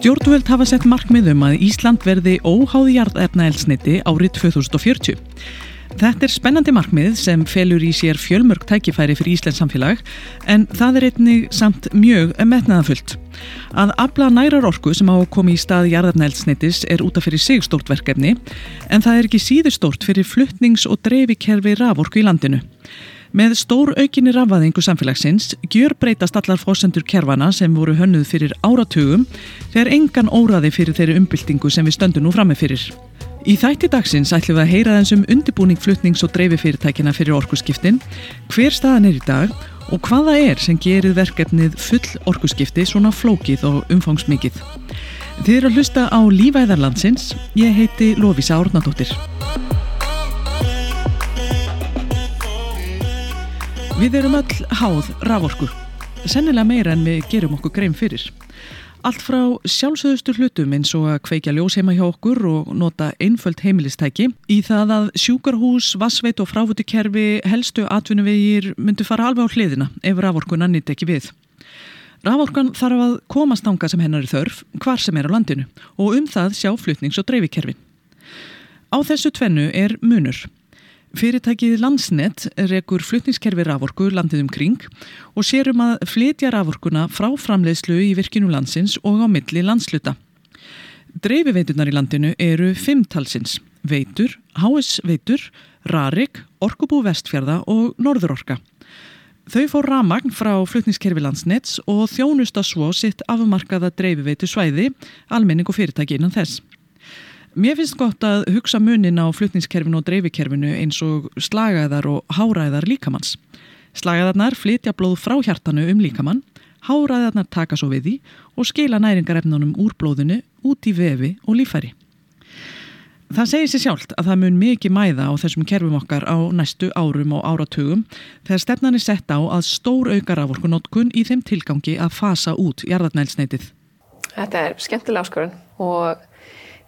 Stjórnvöld hafa sett markmiðum að Ísland verði óháði jarðefnaelsniti árið 2040. Þetta er spennandi markmið sem felur í sér fjölmörg tækifæri fyrir Íslands samfélag en það er einnig samt mjög metnaðanfullt. Að abla nærar orku sem á að koma í stað jarðarnældsnittis er útaf fyrir sig stórt verkefni en það er ekki síður stórt fyrir fluttnings- og dreifikerfi raforku í landinu. Með stór aukinni rafaðingu samfélagsins gjör breytast allar fósendur kerfana sem voru hönnuð fyrir áratugum þegar engan óraði fyrir þeirri umbyltingu sem við stöndum nú frammi fyrir. Í þætti dagsins ætlum við að heyra þessum undibúning flutnings- og dreififyrirtækina fyrir orkuskiptin, hver staðan er í dag og hvaða er sem gerir verkefnið full orkuskipti svona flókið og umfangsmikið. Þið eru að hlusta á Lífæðarlandsins, ég heiti Lofísa Árnadóttir. Við erum öll háð raforku, sennilega meira en við gerum okkur grein fyrir. Allt frá sjálfsögðustu hlutum eins og að kveikja ljósheima hjá okkur og nota einföld heimilistæki í það að sjúkarhús, vassveit og fráfutukerfi, helstu atvinnuvegir myndu fara alveg á hliðina ef raforkuna nýtt ekki við. Raforkan þarf að komast ánga sem hennar er þörf, hvar sem er á landinu og um það sjá flutnings- og dreifikerfi. Á þessu tvennu er munur. Fyrirtækið Landsnet rekur flutningskerfi raforku landið um kring og sérum að flytja raforkuna frá framleiðslu í virkinu landsins og á milli landsluta. Dreifiveitunar í landinu eru fimmtalsins, veitur, HS veitur, Rarik, Orkubú Vestfjörða og Norðurorka. Þau fór ramagn frá flutningskerfi Landsnets og þjónusta svo sitt afmarkaða dreifiveitu svæði, almenning og fyrirtæki innan þess. Mér finnst gott að hugsa munin á flutningskerfinu og dreifikerfinu eins og slagaðar og háræðar líkamanns. Slagaðarnar flytja blóð frá hjartanu um líkamann, háræðarnar taka svo við því og skila næringarefnunum úr blóðinu út í vefi og lífæri. Það segir sér sjálft að það mun mikið mæða á þessum kerfum okkar á næstu árum og áratugum þegar stefnan er sett á að stór aukar af orku notkun í þeim tilgangi að fasa út jarðarnælsneitið. Þetta er skemmtilega áskorun og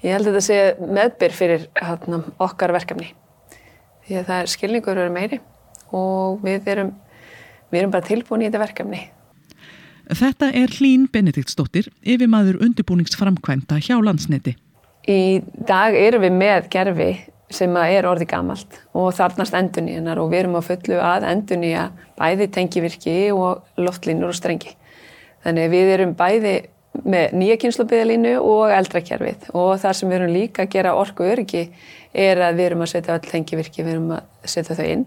Ég held að þetta sé meðbyr fyrir hérna, okkar verkefni. Því að það er skilningur eru meiri og við erum, við erum bara tilbúin í þetta verkefni. Þetta er Hlín Benediktsdóttir, yfir maður undirbúningsframkvæmta hjá landsneti. Í dag erum við með gerfi sem er orði gamalt og þarnast endunni hennar og við erum á fullu að endunni að bæði tengivirki og loftlínur og strengi. Þannig við erum bæði með nýja kynslubiðalínu og eldrakerfið og þar sem við erum líka að gera orku öryggi er að við erum að setja öll tengivirki, við erum að setja þau inn.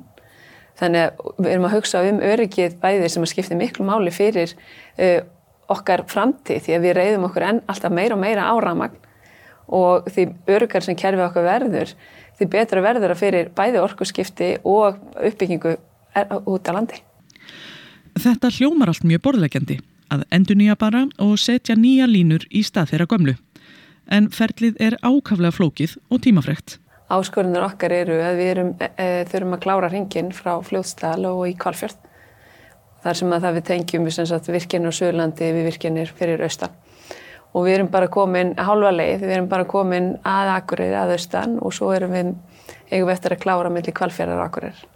Þannig að við erum að hugsa um öryggið bæðir sem að skipta miklu máli fyrir uh, okkar framtíð því að við reyðum okkur enn alltaf meira og meira á ramagn og því öryggar sem kerfið okkur verður, því betra verður að fyrir bæði orkuskipti og uppbyggingu út á landi. Þetta hljómar allt mjög borðlegjandi að endur nýja bara og setja nýja línur í stað þeirra gömlu. En ferlið er ákaflega flókið og tímafrekt. Áskorunir okkar eru að við erum, e, e, þurfum að klára hringin frá fljóðstæðal og í Kvalfjörð. Þar sem að það við tengjum við virkjanir á Suðurlandi við virkjanir fyrir austan. Og við erum bara komin hálfa leið, við erum bara komin að Akureyri, að austan og svo erum við, eigum við eftir að klára mellir Kvalfjörðar og Akureyri.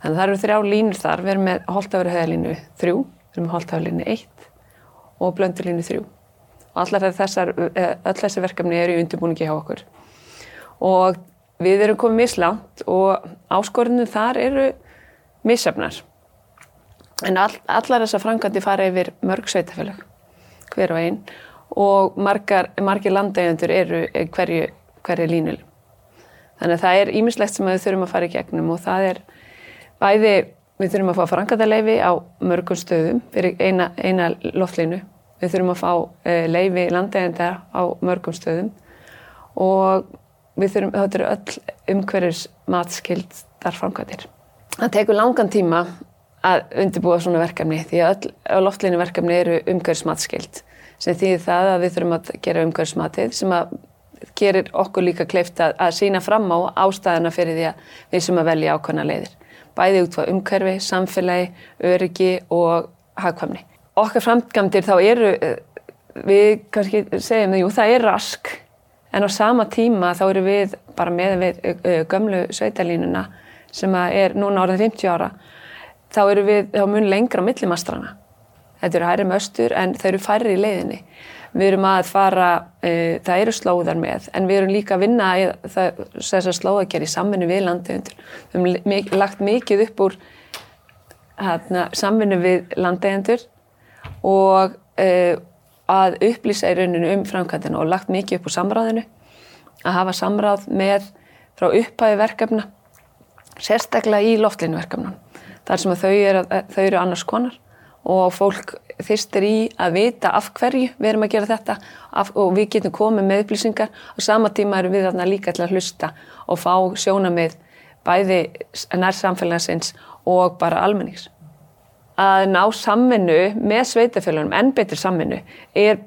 Þannig að það eru þrjá línur þar, við erum með Holtafri höðalínu 3, við erum með Holtafri línu 1 og blöndulínu þrjú. Allar þessar, eh, þessi verkefni eru í undirbúningi hjá okkur. Og við erum komið mislánt og áskorinu þar eru missefnar. En all, allar þessar frangandi fara yfir mörg sveitafélag, hver og einn, og margar, margir landægjandur eru hverju, hverju línu. Þannig að það er ímislegt sem við þurfum að fara í gegnum og það er bæði Við þurfum að fá frangatarleifi á mörgum stöðum fyrir eina, eina loftlínu. Við þurfum að fá uh, leifi landegenda á mörgum stöðum og við þurfum, þetta eru öll umhverjus matskildar frangatir. Það tekur langan tíma að undirbúa svona verkefni því að öll loftlínu verkefni eru umhverjus matskild sem þýðir það að við þurfum að gera umhverjus matið sem að gerir okkur líka kleift að, að sína fram á ástæðana fyrir því að við sem að velja ákvæmna leiðir bæði út á umhverfi, samfélagi, öryggi og hagkvæmni. Okkar framgamdir þá eru, eh, við kannski segjum það, jú það er rask en á sama tíma þá eru við bara með við uh, gömlu sveitalínuna sem er núna árið 50 ára þá eru við þá mun lengra á millimastrana þetta eru hæri möstur en þau eru færri í leiðinni. Við erum að fara, uh, það eru slóðar með en við erum líka að vinna þessar slóðagerð í samvinnu við landegundur við hefum mik lagt mikið upp úr hérna, samvinnu við landegundur og uh, að upplýsa í rauninu um framkvæmdina og lagt mikið upp úr samráðinu að hafa samráð með frá upphæfi verkefna sérstaklega í loftlínverkefnan þar sem þau eru, þau eru annars konar og fólk þyrstir í að vita af hverju við erum að gera þetta af, og við getum komið með upplýsingar og sama tíma erum við þarna líka til að hlusta og fá sjónamið bæði nær samfélagsins og bara almennings að ná samvinnu með sveitafélagunum, enn betur samvinnu,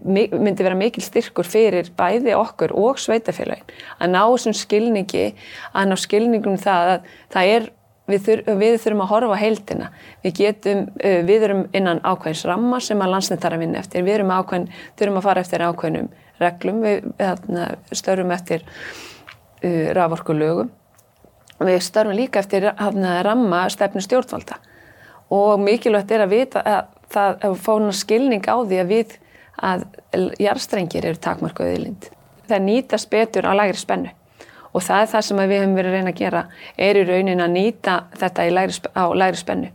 myndi vera mikil styrkur fyrir bæði okkur og sveitafélagin. Að ná þessum skilningi, að ná skilningum um það að það er, við, þur, við þurfum að horfa heildina. Við getum, við erum innan ákveðins ramma sem að landsnett þarf að vinna eftir. Við ákveðin, þurfum að fara eftir ákveðinum reglum, við þarna, störum eftir uh, raforku lögum. Við störum líka eftir hafna, ramma stefnu stjórnvalda og mikilvægt er að vita að það að fá hana skilning á því að við að jarstrengir eru takmarkuðið í lind. Það nýtast betur á lægri spennu og það er það sem við hefum verið að reyna að gera er í rauninni að nýta þetta lægri, á lægri spennu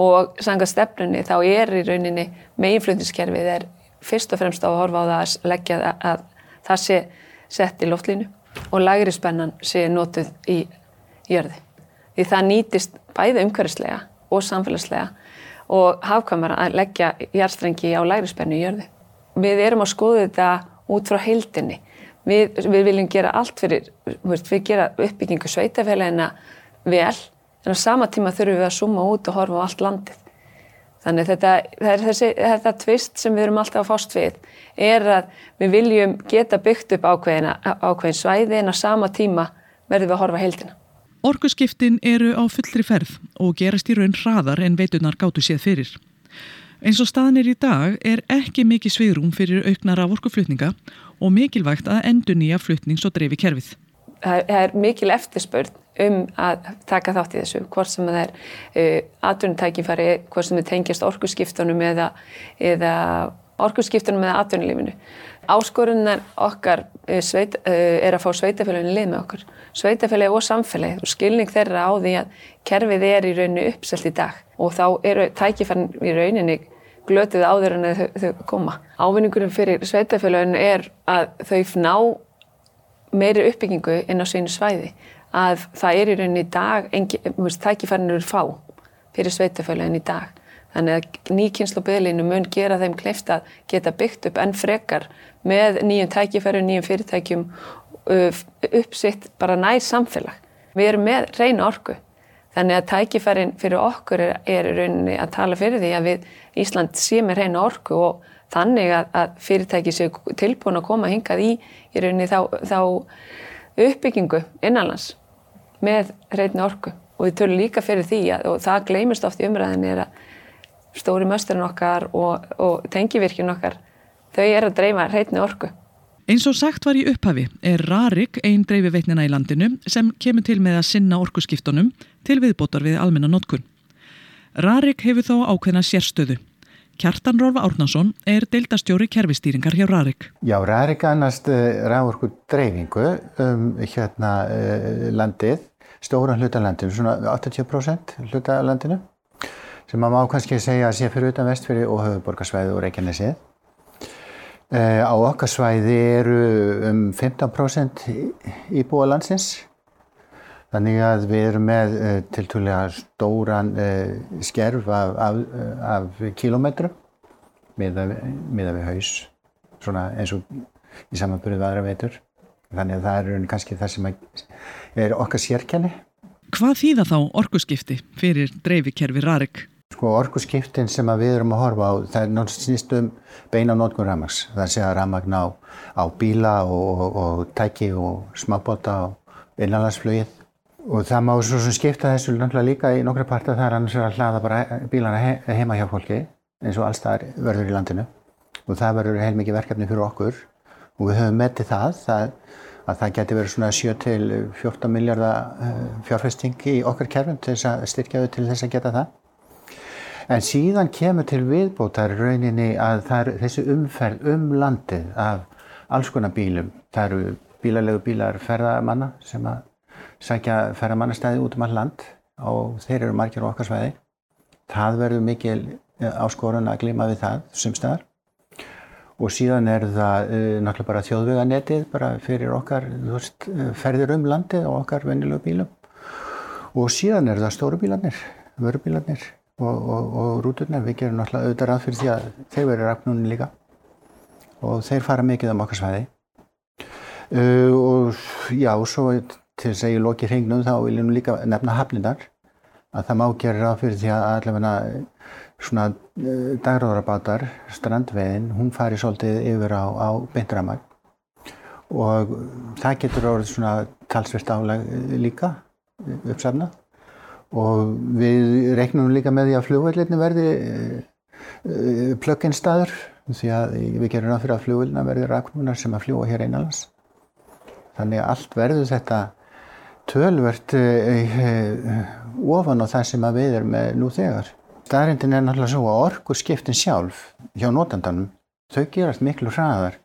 og sangað stefnunni þá er í rauninni meginflutniskerfið er fyrst og fremst á að horfa á það að leggja að, að það sé sett í loftlínu og lægri spennan sé notuð í jörði. Því það nýtist bæði umhverfislega og samfélagslega og hafkamara að leggja jarstrengi á læri spennu í jörðu. Við erum að skoða þetta út frá heildinni. Við, við viljum gera allt fyrir, við gera uppbyggingu sveitafélagina vel en á sama tíma þurfum við að suma út og horfa á allt landið. Þannig þetta, þessi, þetta tvist sem við erum alltaf að fást við er að við viljum geta byggt upp ákveðin, ákveðin svæði en á sama tíma verðum við að horfa heildina. Orkuskiptin eru á fullri ferð og gerast í raun hraðar en veitunar gáttu séð fyrir. Eins og staðnir í dag er ekki mikið sviðrúm fyrir auknar af orkuflutninga og mikilvægt að endur nýja flutnings- og dreifi kerfið. Það er mikil eftirspörn um að taka þátt í þessu, hvort sem það er uh, atvinnutækifari, hvort sem það tengjast orkuskiptunum eða, eða orkuskiptunum eða atvinnulífinu. Áskorunar okkar uh, sveit, uh, er að fá sveitafélaginu lið með okkur sveitafélagi og samfélagi og skilning þeirra á því að kerfið er í rauninu uppselt í dag og þá eru tækifærin í rauninni glötuð áður en þau, þau koma. Ávinningurinn fyrir sveitafélaginu er að þau ná meiri uppbyggingu inn á sínu svæði að það er í rauninni í dag, tækifærin eru fá fyrir sveitafélaginu í dag. Þannig að nýkynslu byggleinu mun gera þeim kleift að geta byggt upp enn frekar með nýjum tækifæru, nýjum fyrirtækjum uppsitt bara nær samfélag. Við erum með reyna orku. Þannig að tækifærin fyrir okkur er, er rauninni að tala fyrir því að við Ísland sé með reyna orku og þannig að, að fyrirtæki séu tilbúin að koma hingað í, í rauninni þá, þá uppbyggingu innanlands með reyna orku. Og við tölum líka fyrir því að, og það gleymist oft í umræðinni er að stóri mösturinn okkar og, og tengivirkjun okkar, þau er að dreyma reyna orku. Eins og sagt var í upphafi er Rarik einn dreifi veitnina í landinu sem kemur til með að sinna orkuskiptunum til viðbótar við almenna notkun. Rarik hefur þó ákveðna sérstöðu. Kjartan Rolf Árnason er deildastjóri kerfistýringar hjá Rarik. Já, Rarik annast uh, eh, rávorku dreifingu um hérna uh, landið, stóran hlutalandinu, svona 80% hlutalandinu sem maður má kannski segja að sé fyrir utan vestfyrir og höfuborgarsvæði og Reykjanesið. Eh, á okkar svæði eru um 15% íbúa landsins. Þannig að við erum með uh, eh, tiltúlega stóran uh, skerf af, af, af kilómetrum miða við haus, svona eins og í samanbyrjuð aðra veitur. Þannig að það eru kannski það sem er okkar sérkenni. Hvað þýða þá orguskipti fyrir dreifikerfi Rarik? Sko orkuskiptin sem við erum að horfa á, það er náttúrulega snýst um beina nótgun ramags. Það sé að ramagn á, á bíla og, og, og tæki og smábóta og innanlandsflögið. Og það má svo sem skipta þessu náttúrulega líka í nokkra parta þar annars er að hlaða bara bílana he heima hjá fólki eins og allstaðar verður í landinu. Og það verður heilmikið verkefni fyrir okkur og við höfum metið það, það að það geti verið svona 7 til 14 miljardar fjárfesting í okkar kerfum til þess að styrkja þau til þess að geta það. En síðan kemur til viðbótar rauninni að er þessi umferð um landið af alls konar bílum. Það eru bílalegu bílar ferðamanna sem að sækja ferðamannastæði út um all land og þeir eru margir okkar sveiði. Það verður mikil áskorun að glima við það sumstaðar og síðan er það uh, náttúrulega bara þjóðveganetið bara fyrir okkar veist, ferðir um landið og okkar venjulegu bílum og síðan er það stóru bílarnir, vörubílarnir og, og, og rúturnar, við gerum náttúrulega auðvitað ráð fyrir því að þeir verður rafnunni líka. Og þeir fara mikið um okkar svæði. Uh, og já, svo til þess að ég loki hrengnum þá viljum líka nefna hafnindar að það má gera ráð fyrir því að allavega svona uh, dagráðarbátar, strandveginn, hún fari svolítið yfir á, á beinramag og það getur orðið svona talsvert álag líka uppsafna og við reiknum líka með því að flugvælirni verði uh, plug-in staður því að við gerum fyrir að flugvælina verði rakmunar sem að fljúa hér einalans þannig að allt verður þetta tölvert uh, ofan á það sem að við erum með nú þegar Staðrindin er náttúrulega svo að orku skiptin sjálf hjá notandanum, þau gerast miklu hraðar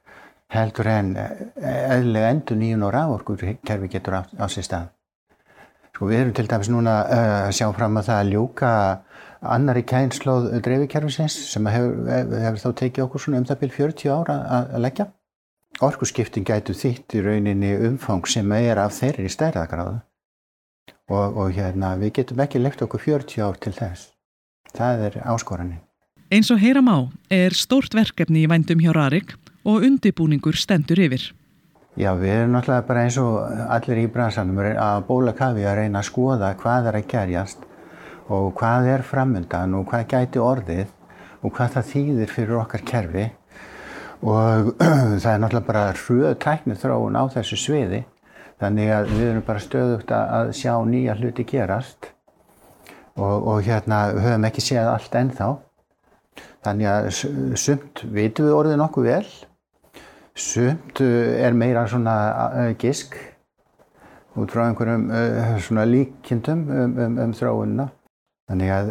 heldur en eðlega endur nýjun og rávorkur kerfi getur á, á sér stað. Sko við erum til dæmis núna uh, að sjá fram að það að ljúka annari kænslóð dreifikerfisins sem hefur, hefur þá tekið okkur svona um það byrj 40 ára að, leggja. Orku skiptin gætu þitt í rauninni umfang sem er af þeirri stærðagráðu og, og hérna við getum ekki lekt okkur 40 ár til þess það er áskoranin. Eins og heyra má er stórt verkefni í vændum hjá Rarik og undibúningur stendur yfir. Já, við erum náttúrulega bara eins og allir í bransanum að bóla kafi að reyna að skoða hvað er að gerjast og hvað er framöndan og hvað gæti orðið og hvað það þýðir fyrir okkar kerfi. Og það er náttúrulega bara hröð tæknið þróun á þessu sviði. Þannig að við erum bara stöðugt að sjá nýja hluti gerast og, og hérna höfum ekki séð allt ennþá. Þannig að sumt vitum við orðið nokkuð vel, sumt uh, er meira svona uh, gisk út frá einhverjum uh, svona líkjendum um, um, um þróunina. Þannig að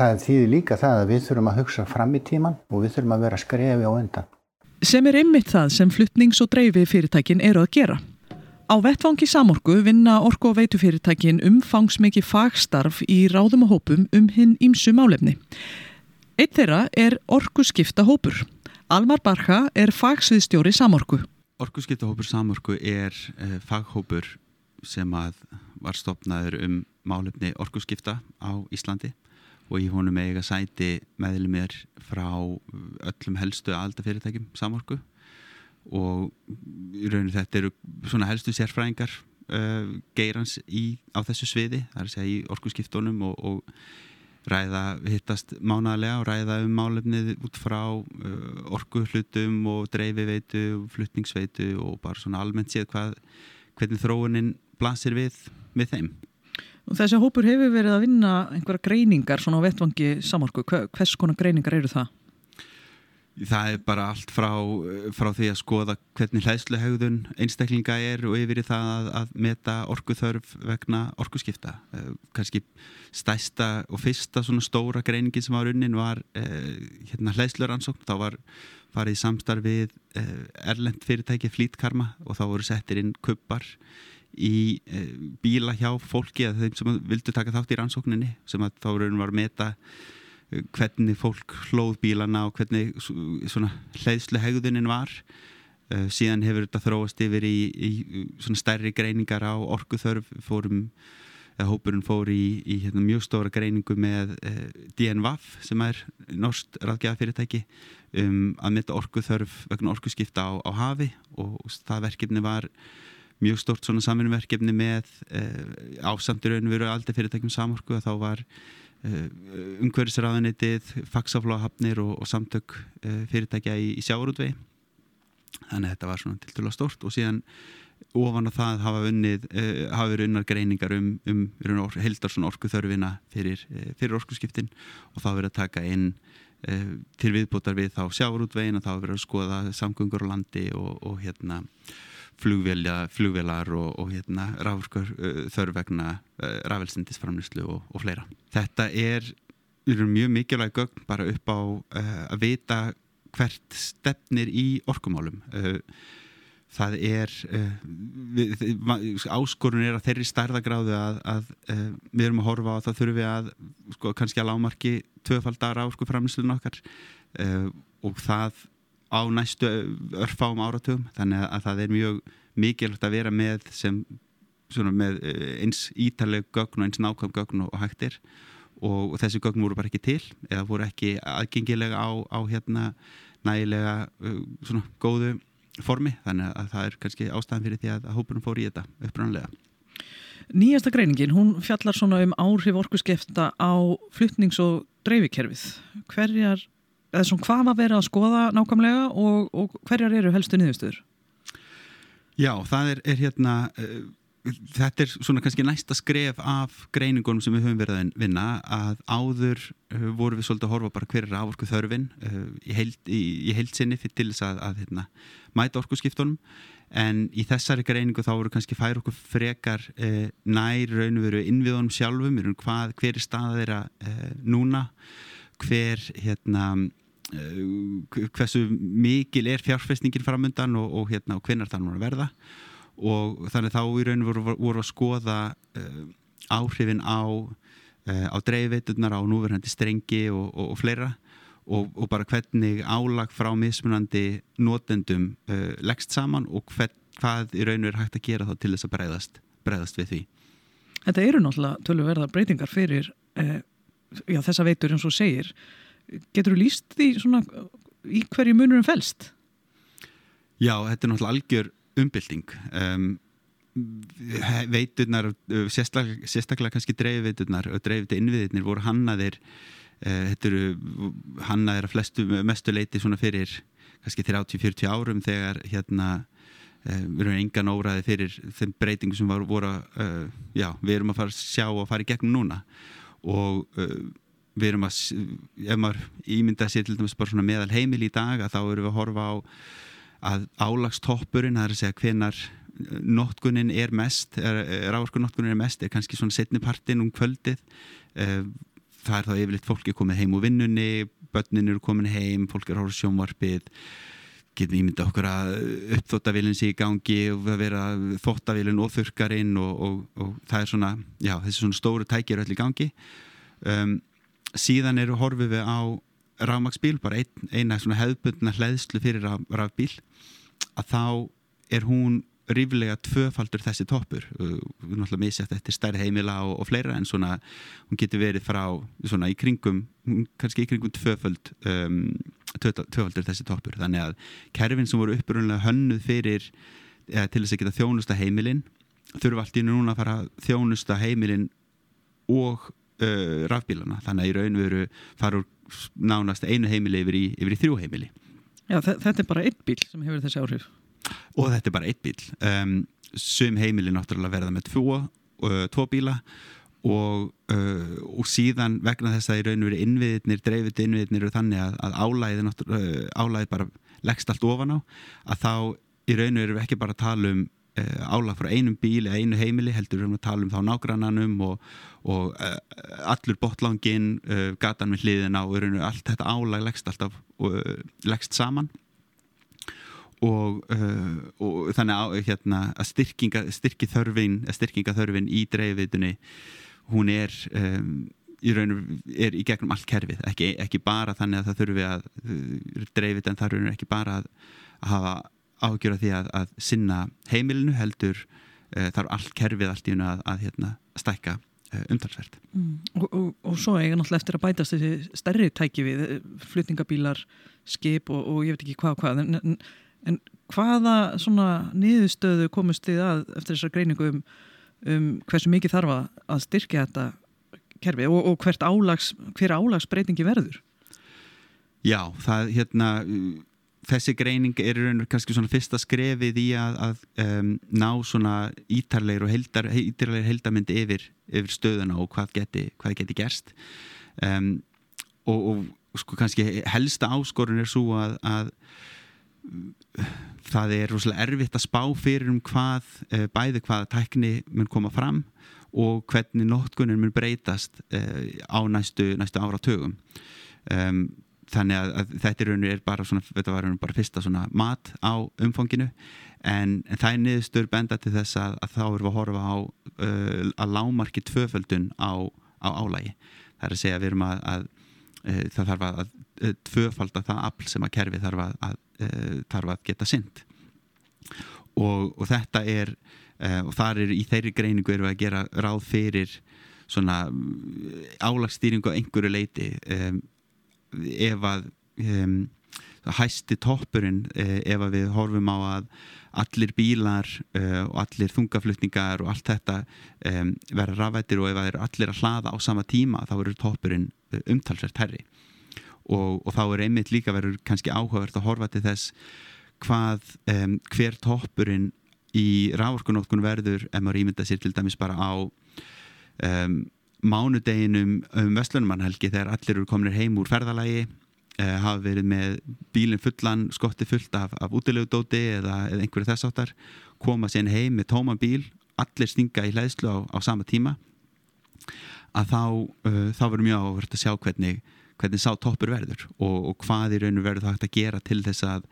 það þýðir líka það að við þurfum að hugsa fram í tíman og við þurfum að vera skrefi á undan. Sem er ymmit það sem fluttnings- og dreifi fyrirtækin eru að gera. Á vettfangi samorku vinna orku og veitufyrirtækin umfangsmikið fagstarf í ráðum og hópum um hinn ímsu málefni. Eitt þeirra er orku skipta hópur. Almar Barha er fagsviðstjóri samorku. Orku skipta hópur samorku er uh, faghópur sem var stopnaður um málefni orku skipta á Íslandi og í honum eiga sæti meðlumir frá öllum helstu aldafyrirtækjum samorku og í rauninu þetta eru svona helstu sérfræðingar uh, geirans í, á þessu sviði það er að segja í orkuskiptunum og, og ræða hittast mánalega og ræða um málefnið út frá uh, orkuhlutum og dreifiveitu, flutningsveitu og bara svona almennt séð hvað, hvernig þróunin blasir við með þeim. Og þessi hópur hefur verið að vinna einhverja greiningar svona á vettvangi samorku, hvers konar greiningar eru það? Það er bara allt frá, frá því að skoða hvernig hlæðsluhegðun einstaklinga er og yfir í það að, meta orkuþörf vegna orkuskipta. Eh, Kanski stæsta og fyrsta svona stóra greiningin sem var unnin var eh, hérna, hlæðsluransókn. Þá var farið í samstarfið eh, erlend fyrirtæki flítkarma og þá voru settir inn kuppar í eh, bíla hjá fólki eða þeim sem vildu taka þátt í rannsókninni sem að þá voru að meta hvernig fólk hlóð bílana og hvernig svona hlæðslu hegðunin var. Uh, síðan hefur þetta þróast yfir í, í stærri greiningar á orkuþörf. Fórum, hópurinn fór í, í hérna, mjög stóra greiningu með eh, DNVAF sem er norsk ráðgjafafyrirtæki um að mynda orkuþörf vegna orkuskipta á, á hafi. Og það verkefni var mjög stort svona saminverkefni með uh, ásamtur önveru aldrei fyrirtækjum samorku. Og þá var Eh, umhverfisraðanitið, faksaflóahafnir og, og samtök uh, fyrirtækja í, í sjáurútvegi þannig að þetta var svona til dala stort og síðan ofan á það hafa unnið uh, hafa verið unnar greiningar um, um or, heldar svona orkuþörfina fyrir, uh, fyrir orkuskiptin og þá verið að taka inn til viðbútar við þá sjáurútvegin og þá verið að skoða samgöngur á landi og, og hérna flugvelar og, og hérna, uh, þörf vegna uh, rafelsindisframlýslu og, og fleira. Þetta er, mjög mikilvæg gögn bara upp á uh, að vita hvert stefnir í orkumálum. Uh, það er uh, við, áskorun er að þeirri stærðagráðu að, að við erum að horfa á að það þurfum við að sko, kannski að lámarki tvöfaldar áskurframlýslun okkar og það á næstu örfáum áratugum. Þannig að það er mjög mikilvægt að vera með sem með eh, eins ítaleg gögn og eins nákvæm gögn og hægtir og þessi gögn voru bara ekki til eða voru ekki aðgengilega á, á hérna nægilega eh, svona góðu formi. Þannig að það er kannski ástæðan fyrir því að hópunum fór í þetta upprannlega Nýjasta greiningin, hún fjallar svona um áhrif orkuskefta á flytnings- og dreifikerfið. Hverjar svona hvað var verið að skoða nákvæmlega og, og hverjar eru helstu niðurstöður? Já, það er, er hérna uh, þetta er svona kannski næsta skref af greiningunum sem við höfum verið að vinna að áður uh, voru við svolítið að horfa bara hver er ávorku þörfin uh, í, heild, í, í heilsinni til þess að, að hérna, mæta orku skiptunum en í þessari greiningu þá voru kannski fær okkur frekar nær raun og veru innviðunum sjálfum hvað, hver er staðið þeirra núna hver hérna Eh, hversu mikil er fjárfæsningin framöndan og, og, hérna, og hvernig það nú að verða. Og þannig þá í raun voru, voru að skoða uh, áhrifin á, uh, á dreifveitunar á núverðandi strengi og, og fleira og bara hvernig álag frá mismunandi notendum uh, leggst saman og hvern, hvað í raun er hægt að gera þá til þess að breyðast, breyðast við því. Þetta eru náttúrulega tölverða breytingar fyrir já, þessa veitur eins og segir Getur þú líst því svona í hverju munurum fælst? Já, þetta er náttúrulega algjör umbylting um, veiturnar sérstaklega, sérstaklega kannski dreifveiturnar og dreifveitur innviðirnir voru hannaðir uh, eru hannaðir að flestu mestu leiti svona fyrir kannski 30-40 árum þegar hérna við erum engan óraði fyrir þeim breytingu sem var, voru uh, já, við erum að fara að sjá og fara í gegnum núna og við erum að, ef maður ímynda sér til dæmis bara svona meðal heimil í dag að þá erum við að horfa á að álagstoppurinn, það er að segja hvenar nottgunin er mest ráðskunnottgunin er mest, er kannski svona setnipartin um kvöldið. Eh, það er þá yfirleitt fólki komið heim úr vinnunni börnin eru komin heim, fólk er hóru sjónvarpið getum ímynda okkur að uppþóttavílinn sé í gangi og að vera þóttavílinn og þurkarinn og, og, og það er svona, já þessi svona stóru tækir öll í gangi. Um, síðan eru horfið við á rafmagsbíl, bara ein, eina hefðbundna hlæðslu fyrir rafbíl að þá er hún ríflega tvöfaldur þessi toppur. Við erum náttúrulega misjætt eftir stærð heimila og, og fleira en svona hún getur verið frá svona í kringum kannski í kringum tvöfald um, tvöfaldur þessi toppur. Þannig að kerfin sem voru upprunlega hönnuð fyrir eða, til þess að geta þjónusta heimilin þurfa allt í núna að fara þjónusta heimilin og uh, rafbílana. Þannig að í raun veru farur nánast einu heimili yfir í, yfir í þrjú heimili. Já, þetta er bara einn bíl sem hefur þessi áhrif. Og þetta er bara einn bíl um, sum heimili náttúrulega verða með tvo, uh, tvo bíla og, uh, og síðan vegna þess að í raun veru innviðnir dreifit innviðnir eru þannig að, að álæði uh, álæði bara leggst allt ofan á að þá í raun veru ekki bara tala um uh, álag frá einum bíl eða einu heimili heldur við að tala um þá nágrannanum og, og uh, allur botlangin uh, gatan með hliðina og allt þetta álag leggst alltaf leggst saman. Og, og þannig að, hérna, að styrkinga, styrki þörfin í dreifvitunni hún er um, í raunum er í gegnum allt kerfið ekki, ekki bara þannig að það þurfi að dreifit en það er ekki bara að, að hafa ágjöra því að, að sinna heimilinu heldur uh, þarf allt kerfið allt í unna að, að hérna, stækka uh, umtalsvert. Mm. Og, og, og svo eiga náttúrulega eftir að bætast þessi stærri tæki við, eh, flutningabílar, skip og, og ég veit ekki hvað og hvað, en, en, en hvaða svona niðurstöðu komust þið að eftir þessar greiningu um, um hversu mikið þarf að styrkja þetta kerfi og hvert álags, hver álagsbreytingi verður? Já, það hérna þessi greining er og kannski svona fyrsta skrefið í að, að um, ná svona ítarleir og heldar, ítarleir heldamindi yfir, yfir stöðuna og hvað geti, hvað geti gerst um, og, og sko kannski helsta áskorun er svo að, að það er rosalega erfitt að spá fyrir um hvað uh, bæði hvaða tækni mun koma fram og hvernig nótkunnin mun breytast uh, á næstu, næstu áratögum um, þannig að, að þetta er bara svona, þetta var bara fyrsta mat á umfanginu. En, en það er niðurstur benda til þess að, að þá erum við að horfa á uh, að lámarki tvöföldun á, á álægi það er að segja að við erum að, að það þarf að tvöfalda það afl sem að kerfi þarf að, uh, þarf að geta synd og, og þetta er uh, og þar er í þeirri greiningu erum við að gera ráð fyrir svona álagsstýringu á einhverju leiti um, ef að um, hæsti toppurinn ef að við horfum á að allir bílar uh, og allir þungaflutningar og allt þetta um, vera rafættir og ef það eru allir að hlaða á sama tíma þá eru toppurinn umtalsvært herri og, og þá er einmitt líka verið kannski áhugavert að horfa til þess hvað um, hver toppurinn í rávorkunótkun verður ef maður ímynda sér til dæmis bara á um, mánudeginum um Vestlunumannhelgi þegar allir eru kominir heim úr ferðalagi uh, hafa verið með bílinn fullan skotti fullt af, af útilegudóti eða, eða einhverju þess áttar koma sér heim með tóman bíl allir stinga í hlæðslu á, á sama tíma að þá, uh, þá verður mjög áhverð að sjá hvernig, hvernig sá toppur verður og, og hvað í rauninu verður það hægt að gera til þess að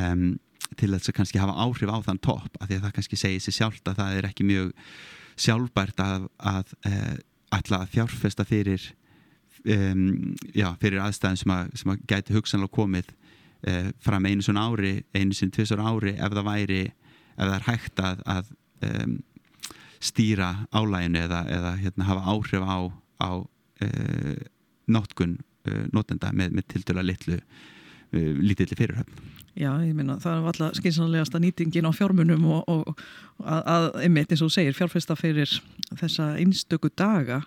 um, til þess að kannski hafa áhrif á þann topp af því að það kannski segir sér sjálft að það er ekki mjög sjálfbært að, að uh, ætla að fjárfesta fyrir um, já, fyrir aðstæðin sem að, sem að gæti hugsanlega komið uh, fram einu svona ári einu sinni tvisar ári ef það væri ef það er hægt að, að um, stýra álæginu eða, eða hérna, hafa áhrif á, á uh, nótkun uh, nótenda með, með til dæla litlu lítilli fyrirhöfn Já, ég minna, það er alltaf skynsanlegasta nýtingin á fjármunum og, og, og að, að einmitt eins og segir fjárfesta fyrir þessa einstöku daga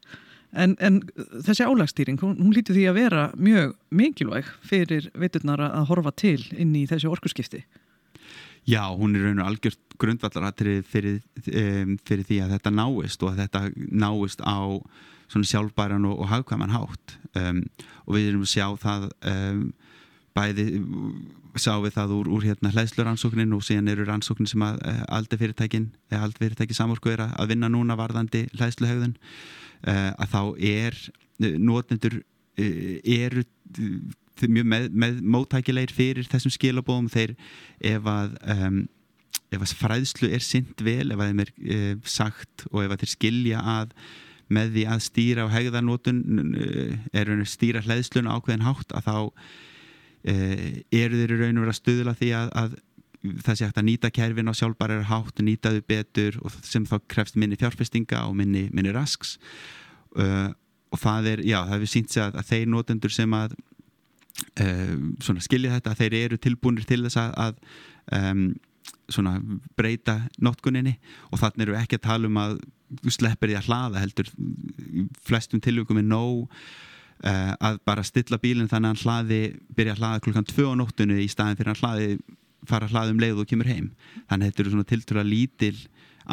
en, en þessi álagstýring, hún, hún líti því að vera mjög mikilvæg fyrir veiturnar að horfa til inn í þessi orkusskipti. Já, hún er raun og algjört grundvallaratrið fyrir, um, fyrir því að þetta náist og að þetta náist á svona sjálfbæran og, og hagkvæman hátt. Um, og við erum að sjá það um, bæði sá við það úr, úr hérna hlæðsluransóknin og síðan eru rannsóknin sem að uh, aldrei fyrirtækin, eða aldrei fyrirtæki samorku er að vinna núna varðandi hlæðsluhegðun uh, að þá er uh, notendur eru mjög með, með móttækilegir fyrir þessum skilabóðum þeir ef að um, ef að fræðslu er synd vel ef að þeim er sagt og ef að þeir skilja að með því að stýra á hegðarnótun er stýra hlæðslun ákveðin hátt að þá Eh, eru þeir í raun og vera að stuðla því að, að það sé hægt að nýta kerfin á sjálfbærar hátt, nýtaðu betur og sem þá krefst minni fjárfestinga og minni, minni rasks. Uh, og það er, já, það hefur sínt sig að, að þeir notendur sem að uh, skilja þetta, þeir eru tilbúinir til þess að, að um, svona breyta notkuninni og þannig eru ekki að tala um að sleppir því að hlaða heldur flestum tilvægum er nóg uh, að bara stilla bílinn þannig að hann hlaði byrja að hlaða klukkan 2 á nóttunni í staðin fyrir að hlaði fara að hlaða um leið og kemur heim þannig að þetta eru svona tiltur að lítil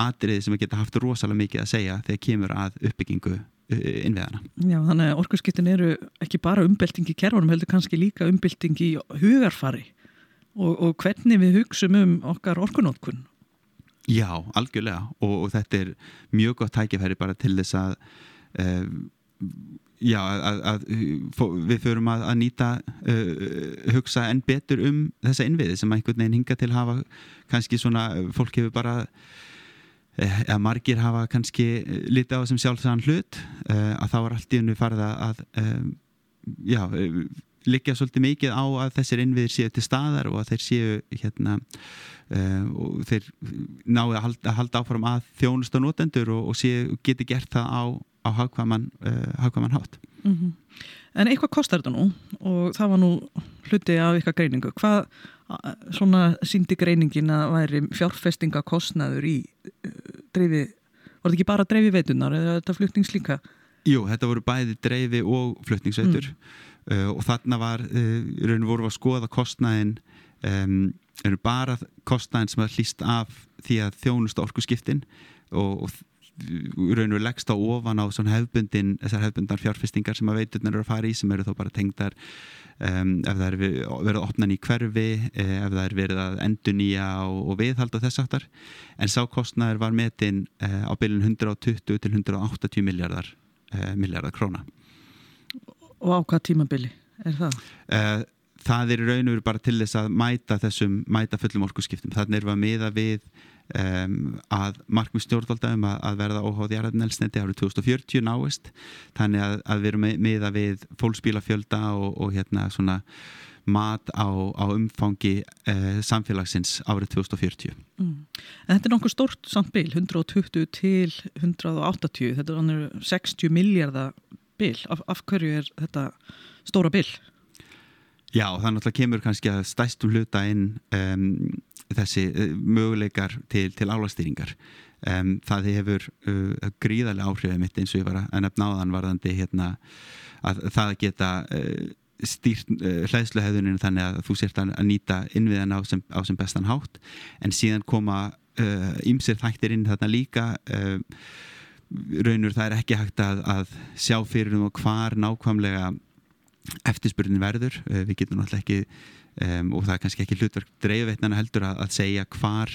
atriði sem geta haft rosalega mikið að segja þegar kemur að uppbyggingu eh, innviðana. Já, þannig að orkurskiptin eru ekki bara umbylting í kerfunum heldur kannski líka umbylting í hugarfari og, og hvernig við hugsum um okkar orkunótkun Já, algjörlega. Og, og þetta er mjög gott tækifæri bara til þess að uh, já, að, að við förum að, að nýta uh, hugsa enn betur um þessa innviði sem einhvern veginn hinga til hafa kannski svona, fólk hefur bara eh, eða margir hafa kannski litið á þessum sjálfsæðan hlut að þá er allt í unni farið að já, liggja svolítið mikið á að þessir innviðir séu til staðar og að þeir séu hérna uh, og þeir náðu að halda, halda áfram að þjónust og notendur og, og séu, geti gert það á á hagkvæman, uh, hagkvæman hátt. Mm -hmm. En eitthvað kostar þetta nú og það var nú hluti af eitthvað greiningu. Hvað svona síndi greiningin að væri fjárfestingakostnaður í uh, dreifi, var þetta ekki bara dreifi veitunar eða þetta flutningslíka? Jú, þetta voru bæði dreifi og flutningsveitur mm. Uh, og þarna var, í rauninu voru að skoða kostnaðin um, bara kostnaðin sem var hlýst af því að þjónust orku skiptin og, og raun og leggst á ofan á hefbundin, þessar hefbundar fjárfestingar sem að veiturnar eru að fara í sem eru þá bara tengdar um, ef það er verið að opna nýj hverfi eh, ef það er verið að endur nýja og, og viðhalda þess aftar en sákostnaður var metin uh, á bylun 120 til 180 miljardar, uh, miljardar króna Og á hvað tímabili er það? Uh, það er raun og veru bara til þess að mæta þessum, mæta fullum orkusskiptum. Þannig erum við að miða við um, að markmið stjórnvaldagum að, að verða óháð jarðarnelsniti árið 2040 náist. Þannig að, að við erum að miða við fólksbílafjölda og, og hérna svona mat á, á umfangi uh, samfélagsins árið 2040. Mm. En þetta er nokkuð stort samt bil, 120 til 180, þetta er 60 miljardar bil. Af, af hverju er þetta stóra bil? Já, það náttúrulega kemur kannski að stæstum hluta inn um, þessi uh, möguleikar til, til álastýringar. Um, það hefur uh, gríðarlega áhrifið mitt eins og ég var að nefna áðan varðandi hérna, að það geta uh, stýrt uh, hlæðsluhæðuninu þannig að þú sért að nýta innviðan á sem, á sem bestan hátt en síðan koma ymsir þættir inn þarna líka uh, raunur það er ekki hægt að, að sjá fyrir um hvar nákvæmlega eftirspurnin verður. Eh, við getum náttúrulega ekki um, og það er kannski ekki hlutverk dreifveitnana heldur að, að segja hvar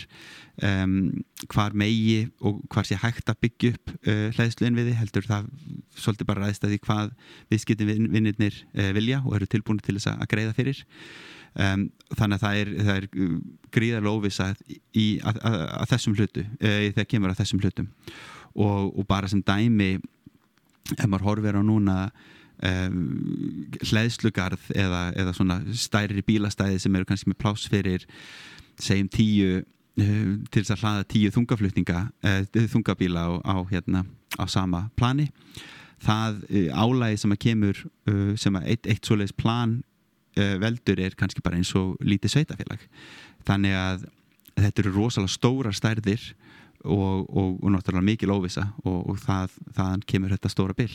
um, hvar megi og hvar sé hægt að byggja upp uh, hlæðslu innviði heldur það svolítið bara ræðist að því hvað viðskiptin vinnirnir uh, vilja og eru tilbúin til þess að greiða fyrir. Um, þannig að það er, það er gríðarlega óvisa í að, að, að þessum hlutu uh, þegar kemur að þessum hlutum og, og bara sem dæmi ef maður horfir á núna um, hlæðslugarð eða, eða svona stærri bílastæði sem eru kannski með pláss fyrir segjum tíu til þess að hlaða tíu þungaflutninga uh, þungabíla á, á, hérna, á sama plani. Það uh, álægi sem að kemur uh, sem að eitt, eitt svoleiðis plan uh, veldur er kannski bara eins og lítið sveitafélag þannig að þetta eru rosalega stóra stærðir og, og, og náttúrulega mikil óvisa og, og það, þaðan kemur þetta stóra byll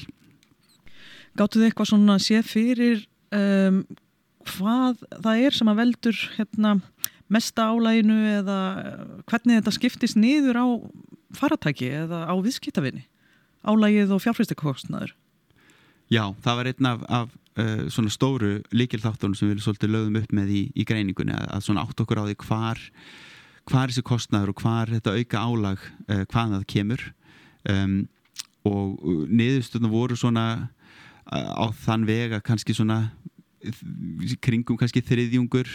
Gáttu þið eitthvað svona að sé fyrir um, hvað það er sem að veldur hérna, mesta álæginu eða hvernig þetta skiptist niður á faratæki eða á viðskiptafinni? Álægið og fjárfæstikostnaður? Já, það var einn af, af uh, svona stóru líkilþáttunum sem við svolítið lögum upp með í, í greiningunni að, að svona átt okkur á því hvar hvar þessi kostnaður og hvar þetta auka álag uh, hvaðan það kemur? Um, og niðurstöðuna voru svona á þann vega kannski svona kringum kannski þriðjungur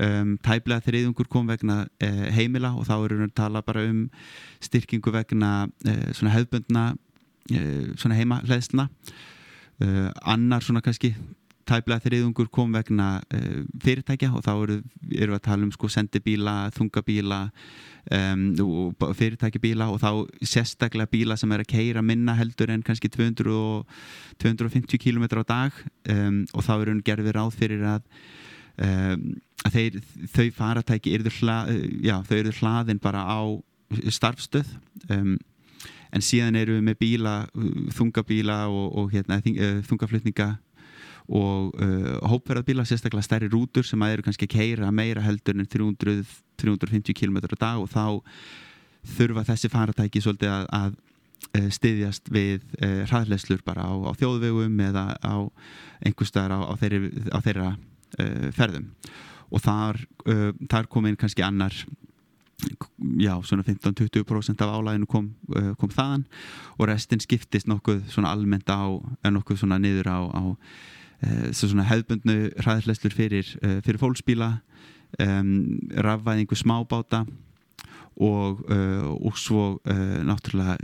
um, tæplega þriðjungur kom vegna uh, heimila og þá erum við að tala bara um styrkingu vegna uh, svona hefbundna uh, svona heima hlæðsluna annar svona kannski tæplega þriðungur kom vegna uh, fyrirtækja og þá eru, eru að tala um sko sendibíla, þungabíla um, og fyrirtækjabíla og þá sérstaklega bíla sem er að keira minna heldur en kannski 200 og, 250 km á dag um, og þá eru við gerðið ráð fyrir að, um, að þeir, þau faratæki eru þau hlaðin bara á starfstöð en síðan eru við með bíla, þungabíla og, og hérna, þungaflutninga og uh, hópverðarbíla, sérstaklega stærri rútur sem eru kannski að keira meira heldur en 300-350 km á dag og þá þurfa þessi faratæki svolítið að, að uh, styðjast við uh, hraðleslur bara á, á þjóðvegum eða á einhverstaðar á, á, þeirri, á þeirra uh, ferðum. Og þar, uh, þar kom inn kannski annar já, svona 15-20% af álæginu kom, kom þaðan og restin skiptist nokkuð svona almennt á, nokkuð svona niður á Eh, svona hefðbundnu hraðhleslur fyrir, eh, fyrir fólksbíla um, rafvæðingu smábáta og, uh, og svo uh, náttúrulega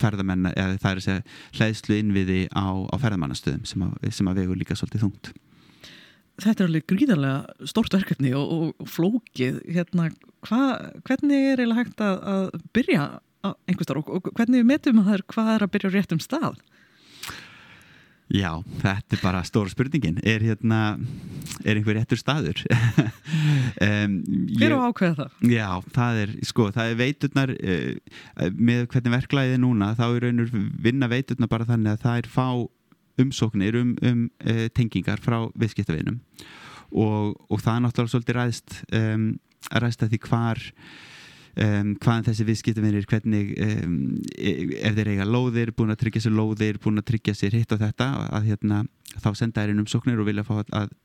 ferðamenn eða það er að segja hlæðslu innviði á, á ferðamannastöðum sem að, sem að vegur líka svolítið þungt. Þetta er alveg gríðarlega stort verkefni og, og, og flókið. Hérna, hva, hvernig er eiginlega hægt að, að byrja einhver starf og hvernig metum að það er hvað er að byrja á réttum stað Já, þetta er bara stóra spurningin. Er hérna, er einhver réttur staður? Um, Hver á ákveða það? Já, það er, sko, það er veiturnar uh, með hvernig verklaðið er núna þá er raunur vinna veiturnar bara þannig að það er fá umsóknir um, um uh, tengingar frá viðskiptavinum. Og, og það er náttúrulega svolítið ræðst um, ræðst að því hvar um, hvaðan þessi viðskiptavinir hvernig um, ef þeir eiga lóðir, búin að tryggja sér lóðir búin að tryggja sér hitt og þetta að hérna, þá senda þeir inn um sóknir og vilja fá að, að,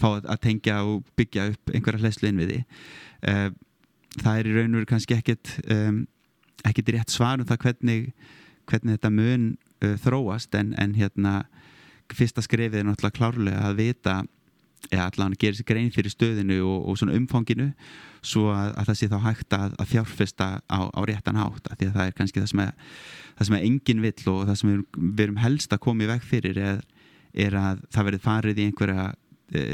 fá að tengja og byggja upp einhverja hlæslu inn við því það er í raun og veru kannski ekkit um, ekkit rétt svar um það hvernig, hvernig þetta mun uh, þróast en, en hérna fyrsta skrefið er náttúrulega klárlega að vita eða allavega gerir sér grein fyrir stöðinu og, og svona umfanginu svo að, að það sé þá hægt að, að fjárfesta á, á réttan hátt því að það er kannski það sem er, það sem er engin vill og það sem við, erum helst að koma í veg fyrir er, er að það verið farið í einhverja e,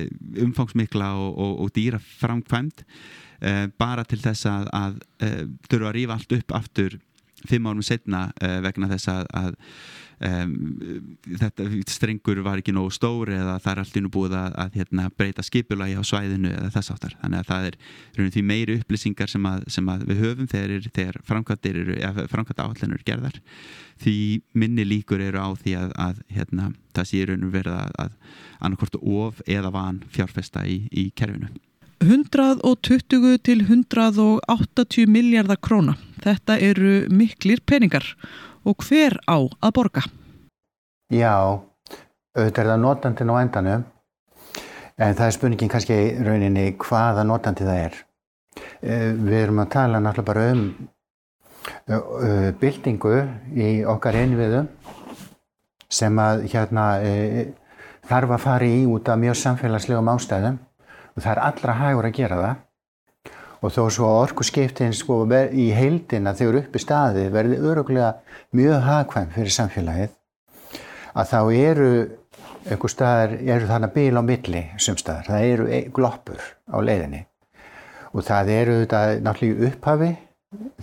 umfangsmikla og, og, og dýra framkvæmt e, bara til þess að, að e, þurfa að rífa allt upp aftur fimm árum setna e, vegna þess að Um, þetta strengur var ekki nógu stór eða það er allir nú búið að, að hérna, breyta skipulagi á svæðinu eða þess áttar þannig að það er því meiri upplýsingar sem að, sem að við höfum þegar, þegar framkvæmta áallinu eru gerðar því minni líkur eru á því að, hérna, það sé raun og verða að annarkort of eða van fjárfesta í, í kerfinu. 120 til 180 miljardar króna. Þetta eru miklir peningar. og hver á að borga? Já, auðvitað er það notandin á endanum en það er spurningin kannski rauninni hvaða notandi það er. Eh, við erum að tala náttúrulega bara um eh, eh, bildingu í okkar einviðum sem að hérna þarf að fara í út af mjög samfélagslegum ástæðum og það er allra hægur að gera það og þó svo orku skiptin sko, í heildina þegar upp í staði verði öruglega mjög hagkvæm fyrir samfélagið að þá eru einhver staðar, eru þannig bíl á milli sumstaðar, það eru e, gloppur á leiðinni. Og það eru þetta náttúrulega upphafi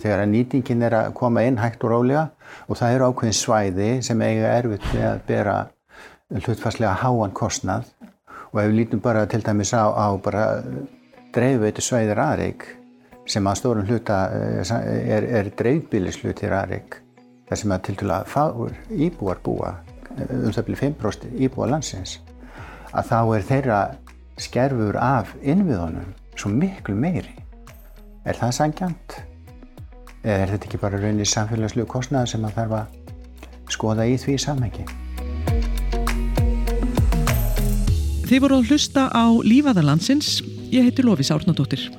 þegar að nýtingin er að koma inn hægt og rálega og það eru ákveðin svæði sem eiga erfitt með að bera hlutfarslega háan kostnað. Og ef við lítum bara til dæmis á, á bara dreifveitu svæðir Arik sem að stórum hluta eh, er, er dreifbílislutir Arik þar sem að til dæla fáur íbúar búa eh, um það byrju 5% íbúa landsins að þá er þeirra skerfur af innviðunum svo miklu meiri. Er það sangjant eða er þetta ekki bara raunin samfélagslegu kostnæðar sem að þarf að skoða í því samhengi? Þið voru að hlusta á Lífaðarlandsins Ég heiti Lofís Árnadóttir.